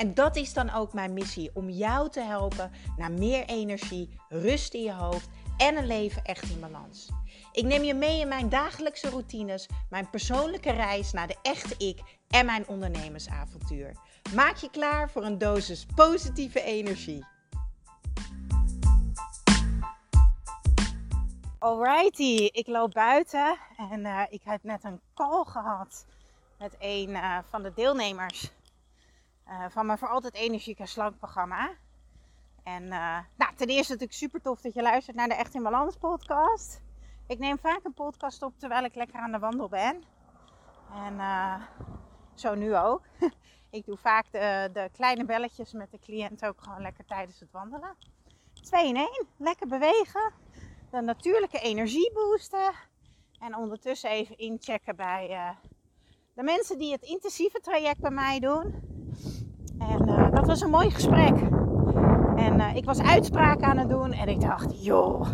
En dat is dan ook mijn missie: om jou te helpen naar meer energie, rust in je hoofd en een leven echt in balans. Ik neem je mee in mijn dagelijkse routines, mijn persoonlijke reis naar de echte ik en mijn ondernemersavontuur. Maak je klaar voor een dosis positieve energie. Alrighty, ik loop buiten en uh, ik heb net een call gehad met een uh, van de deelnemers uh, van mijn Voor Altijd Energieke Slank programma. En nou, ten eerste natuurlijk super tof dat je luistert naar de Echt in Balans podcast. Ik neem vaak een podcast op terwijl ik lekker aan de wandel ben. En uh, zo nu ook. ik doe vaak de, de, kleine belletjes met de cliënt ook gewoon lekker tijdens het wandelen. 2 in 1. Lekker bewegen. De natuurlijke energie boosten. En ondertussen even inchecken bij de mensen die het intensieve traject bij mij doen. En uh, dat was een mooi gesprek. En ik was uitspraak aan het doen en ik dacht, joh,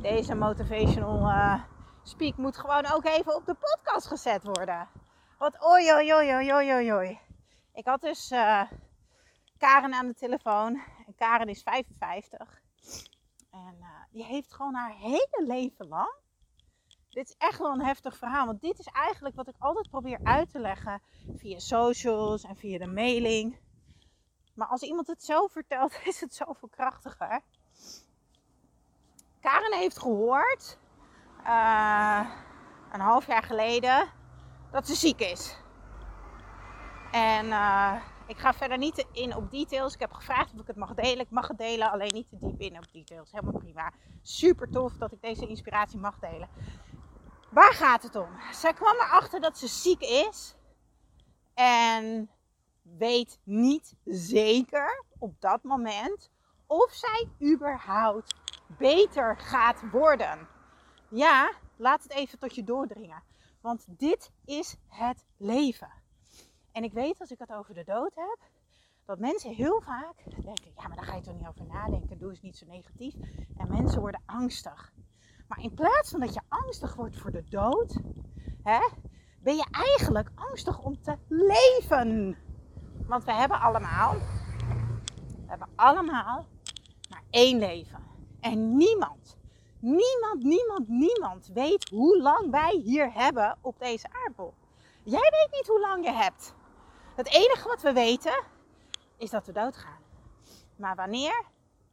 deze motivational uh, speak moet gewoon ook even op de podcast gezet worden. Want oi, oi, oi, oi, oi. Ik had dus Karen aan de telefoon. En Karen is 55. En die heeft gewoon haar hele leven lang. Dit is echt wel een heftig verhaal. Want dit is eigenlijk wat ik altijd probeer uit te leggen. Via socials en via de mailing. Maar als iemand het zo vertelt, is het zoveel krachtiger. Karen heeft gehoord, uh, een half jaar geleden, dat ze ziek is. En uh, ik ga verder niet in op details. Ik heb gevraagd of ik het mag delen. Ik mag het delen, alleen niet te diep in op details. Helemaal prima. Super tof dat ik deze inspiratie mag delen. Waar gaat het om? Zij kwam erachter dat ze ziek is. En weet niet zeker op dat moment of zij überhaupt beter gaat worden. Ja, laat het even tot je doordringen. Want dit is het leven. En ik weet als ik het over de dood heb, dat mensen heel vaak denken: ja, maar daar ga je toch niet over nadenken. Doe eens niet zo negatief. En mensen worden angstig. Maar in plaats van dat je angstig wordt voor de dood, hè, ben je eigenlijk angstig om te leven. Want we hebben allemaal, we hebben allemaal maar één leven. En niemand, niemand, niemand, niemand weet hoe lang wij hier hebben op deze aardbol. Jij weet niet hoe lang je hebt. Het enige wat we weten is dat we doodgaan. Maar wanneer?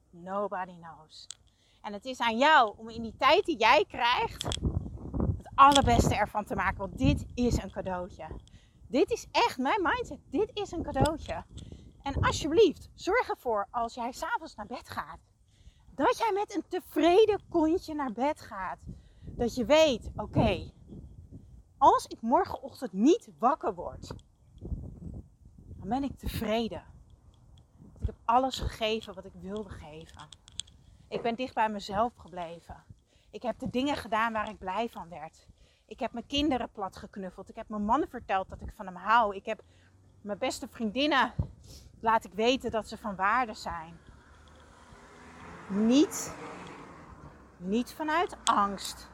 Nobody knows. En het is aan jou om in die tijd die jij krijgt het allerbeste ervan te maken. Want dit is een cadeautje. Dit is echt mijn mindset. Dit is een cadeautje. En alsjeblieft, zorg ervoor als jij s'avonds naar bed gaat dat jij met een tevreden kontje naar bed gaat. Dat je weet, oké, als ik morgenochtend niet wakker word, dan ben ik tevreden. ik heb alles gegeven wat ik wilde geven. Ik ben dicht bij mezelf gebleven. Ik heb de dingen gedaan waar ik blij van werd. Ik heb mijn kinderen plat geknuffeld. Ik heb mijn man verteld dat ik van hem hou. Ik heb mijn beste vriendinnen laat ik weten dat ze van waarde zijn. Niet, niet vanuit angst,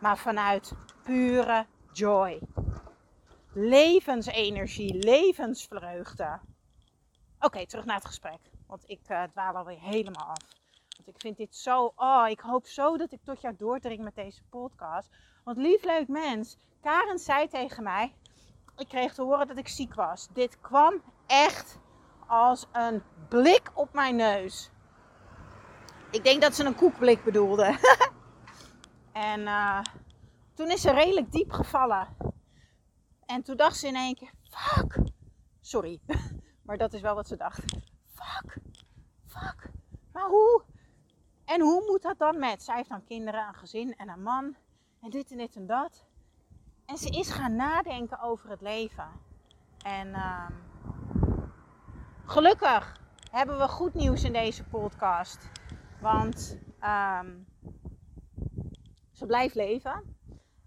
maar vanuit pure joy. Levensenergie, levensvreugde. Oké, terug naar het gesprek. Want ik uh, dwaal alweer helemaal af. Want ik vind dit zo. Oh, ik hoop zo dat ik tot jou doordring met deze podcast. Want lief leuk mens, Karen zei tegen mij. Ik kreeg te horen dat ik ziek was. Dit kwam echt als een blik op mijn neus. Ik denk dat ze een koekblik bedoelde. en uh, toen is ze redelijk diep gevallen. En toen dacht ze in één keer: fuck. Sorry, maar dat is wel wat ze dacht. Fuck, fuck. Maar hoe? En hoe moet dat dan met? Zij heeft dan kinderen, een gezin en een man. En dit en dit en dat. En ze is gaan nadenken over het leven. En uh, gelukkig hebben we goed nieuws in deze podcast. Want um, ze blijft leven.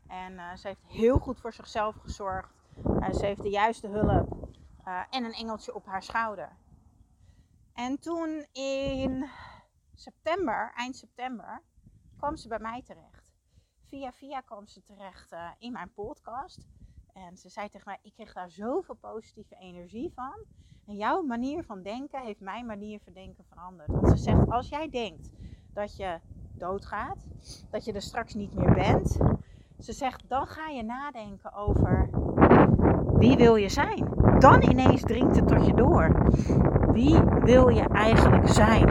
En uh, ze heeft heel goed voor zichzelf gezorgd. ze heeft de juiste hulp en een engeltje op haar schouder. En toen in september, eind september, kwam ze bij mij terecht. Via via kwam ze terecht in mijn podcast. En ze zei tegen mij: Ik kreeg daar zoveel positieve energie van. En jouw manier van denken heeft mijn manier van denken veranderd. Want ze zegt: Als jij denkt dat je doodgaat, dat je er straks niet meer bent, ze zegt: Dan ga je nadenken over wie wil je zijn. Dan ineens dringt het tot je door. Wie wil je eigenlijk zijn?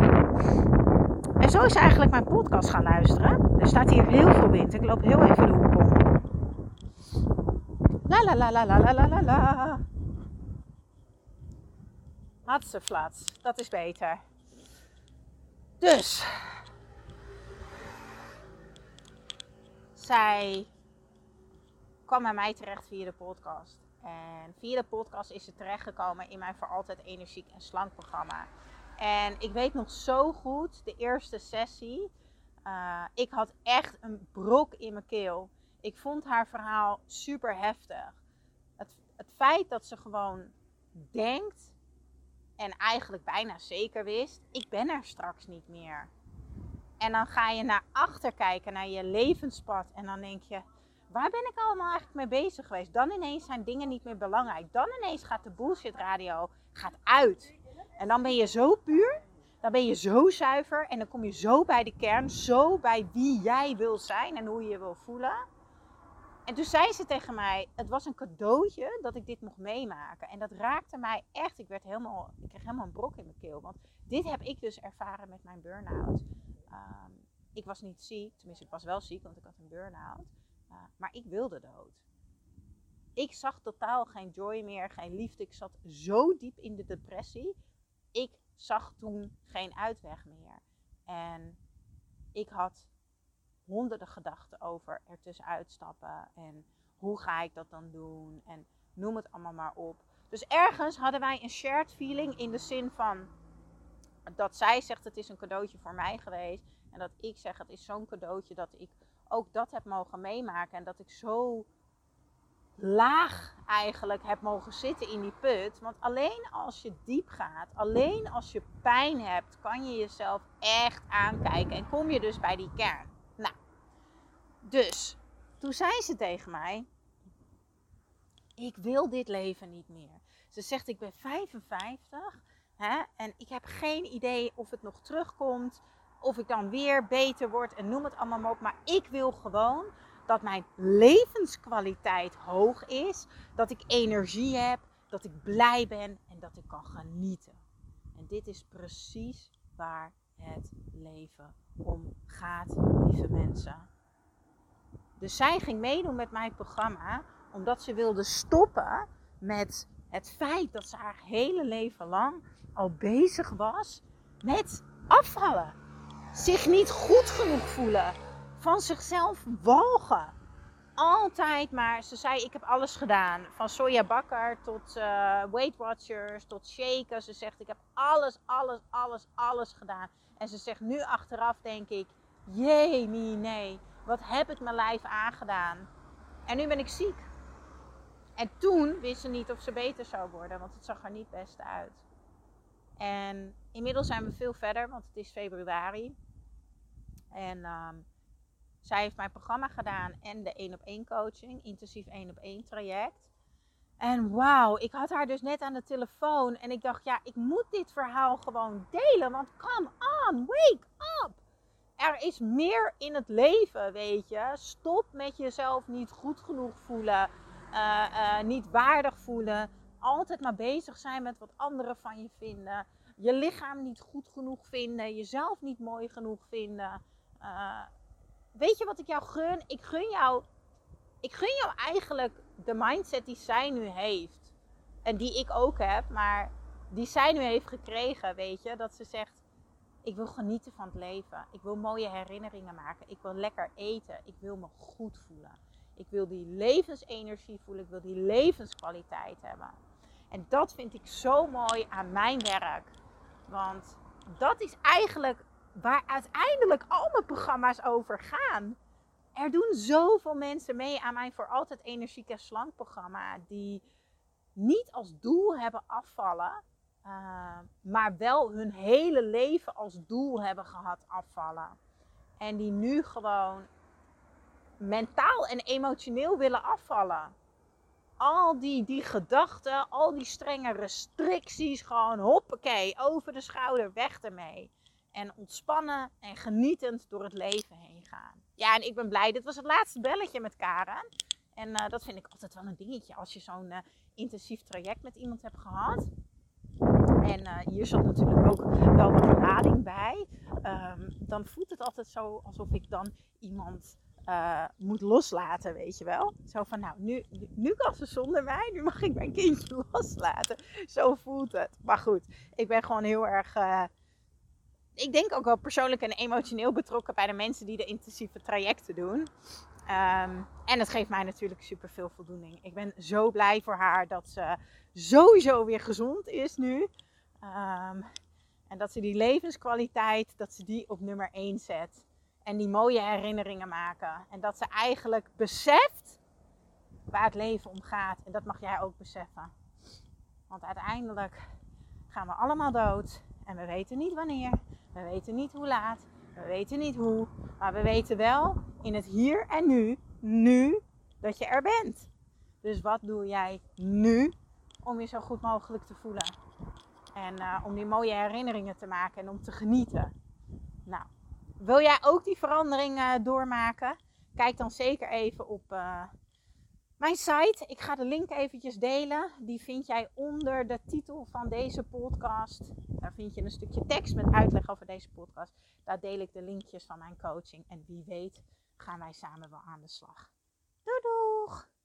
En zo is eigenlijk mijn podcast gaan luisteren. Er staat hier heel veel wind. Ik loop heel even de hoek om. La la la la la la la la. Hatseflats, dat is beter. Dus. Zij kwam bij mij terecht via de podcast. En via de podcast is ze terechtgekomen in mijn voor altijd energiek en slank programma. En ik weet nog zo goed, de eerste sessie. Uh, ik had echt een brok in mijn keel. Ik vond haar verhaal super heftig. Het, het feit dat ze gewoon denkt en eigenlijk bijna zeker wist: ik ben er straks niet meer. En dan ga je naar achter kijken, naar je levenspad. En dan denk je: waar ben ik allemaal eigenlijk mee bezig geweest? Dan ineens zijn dingen niet meer belangrijk. Dan ineens gaat de bullshit radio gaat uit. En dan ben je zo puur. Dan ben je zo zuiver. En dan kom je zo bij de kern. Zo bij wie jij wil zijn en hoe je je wil voelen. En toen zei ze tegen mij, het was een cadeautje dat ik dit mocht meemaken. En dat raakte mij echt, ik, werd helemaal, ik kreeg helemaal een brok in mijn keel. Want dit heb ik dus ervaren met mijn burn-out. Ehm, ik was niet ziek, tenminste ik was wel ziek, want ik had een burn-out. Uh, maar ik wilde dood. Ik zag totaal geen joy meer, geen liefde. Ik zat zo diep in de depressie. Ik zag toen geen uitweg meer. En ik had honderden gedachten over ertussenuit stappen. En hoe ga ik dat dan doen? En noem het allemaal maar op. Dus ergens hadden wij een shared feeling in de zin van dat zij zegt het is een cadeautje voor mij geweest. En dat ik zeg het is zo'n cadeautje dat ik ook dat heb mogen meemaken. En dat ik zo laag eigenlijk heb mogen zitten in die put. Want alleen als je diep gaat, alleen als je pijn hebt, kan je jezelf echt aankijken. En kom je dus bij die kern. Dus toen zei ze tegen mij: Ik wil dit leven niet meer. Ze zegt: Ik ben 55 hè, en ik heb geen idee of het nog terugkomt. Of ik dan weer beter word en noem het allemaal maar op. Maar ik wil gewoon dat mijn levenskwaliteit hoog is. Dat ik energie heb. Dat ik blij ben en dat ik kan genieten. En dit is precies waar het leven om gaat, lieve mensen. Dus zij ging meedoen met mijn programma omdat ze wilde stoppen met het feit dat ze haar hele leven lang al bezig was met afvallen. Zich niet goed genoeg voelen. Van zichzelf walgen. Altijd maar, ze zei ik heb alles gedaan. Van sojabakker tot uh, Weight Watchers tot shaken. Ze zegt ik heb alles, alles, alles, alles gedaan. En ze zegt nu achteraf denk ik, jee, nee, nee. Wat heb ik mijn lijf aangedaan? En nu ben ik ziek. En toen wist ze niet of ze beter zou worden, want het zag er niet best uit. En inmiddels zijn we veel verder, want het is februari. En ehm, zij heeft mijn programma gedaan en de 1 op 1 coaching, intensief 1 op 1 traject. En wauw, ik had haar dus net aan de telefoon en ik dacht, ja, ik moet dit verhaal gewoon delen, want come on, wake up! er is meer in het leven, weet je. Stop met jezelf niet goed genoeg voelen, uh, uh, niet waardig voelen. Altijd maar bezig zijn met wat anderen van je vinden. Je lichaam niet goed genoeg vinden, jezelf niet mooi genoeg vinden. Uh, weet je wat ik jou gun? Ik gun jou, ik gun jou eigenlijk de mindset die zij nu heeft. En die ik ook heb, maar die zij nu heeft gekregen, weet je. Dat ze zegt, ik wil genieten van het leven. Ik wil mooie herinneringen maken. Ik wil lekker eten. Ik wil me goed voelen. Ik wil die levensenergie voelen. Ik wil die levenskwaliteit hebben. En dat vind ik zo mooi aan mijn werk. Want dat is eigenlijk waar uiteindelijk al mijn programma's over gaan. er doen zoveel mensen mee aan mijn voor altijd energiek en slank programma. Die niet als doel hebben afvallen. Uh, maar wel hun hele leven als doel hebben gehad afvallen. En die nu gewoon mentaal en emotioneel willen afvallen. Al die, die gedachten, al die strenge restricties, gewoon hoppakee, over de schouder, weg ermee. En ontspannen en genietend door het leven heen gaan. Ja, en ik ben blij. Dit was het laatste belletje met Karen. En uh, dat vind ik altijd wel een dingetje als je zo'n uh, intensief traject met iemand hebt gehad. En uh, hier zat natuurlijk ook wel wat lading bij. Um, dan voelt het altijd zo alsof ik dan iemand uh, moet loslaten, weet je wel. Zo van, nou, nu, nu kan ze zonder mij, nu mag ik mijn kindje loslaten. Zo voelt het. Maar goed, ik ben gewoon heel erg, uh, ik denk ook wel persoonlijk en emotioneel betrokken bij de mensen die de intensieve trajecten doen. Um, en het geeft mij natuurlijk super veel voldoening. Ik ben zo blij voor haar dat ze sowieso weer gezond is nu. Um, en dat ze die levenskwaliteit, dat ze die op nummer 1 zet. En die mooie herinneringen maken. En dat ze eigenlijk beseft waar het leven om gaat. En dat mag jij ook beseffen. Want uiteindelijk gaan we allemaal dood. En we weten niet wanneer. We weten niet hoe laat. We weten niet hoe. Maar we weten wel in het hier en nu. Nu dat je er bent. Dus wat doe jij nu om je zo goed mogelijk te voelen? En uh, om die mooie herinneringen te maken en om te genieten. Nou, wil jij ook die verandering uh, doormaken? Kijk dan zeker even op uh, mijn site. Ik ga de link eventjes delen. Die vind jij onder de titel van deze podcast. Daar vind je een stukje tekst met uitleg over deze podcast. Daar deel ik de linkjes van mijn coaching. En wie weet gaan wij samen wel aan de slag. Doei!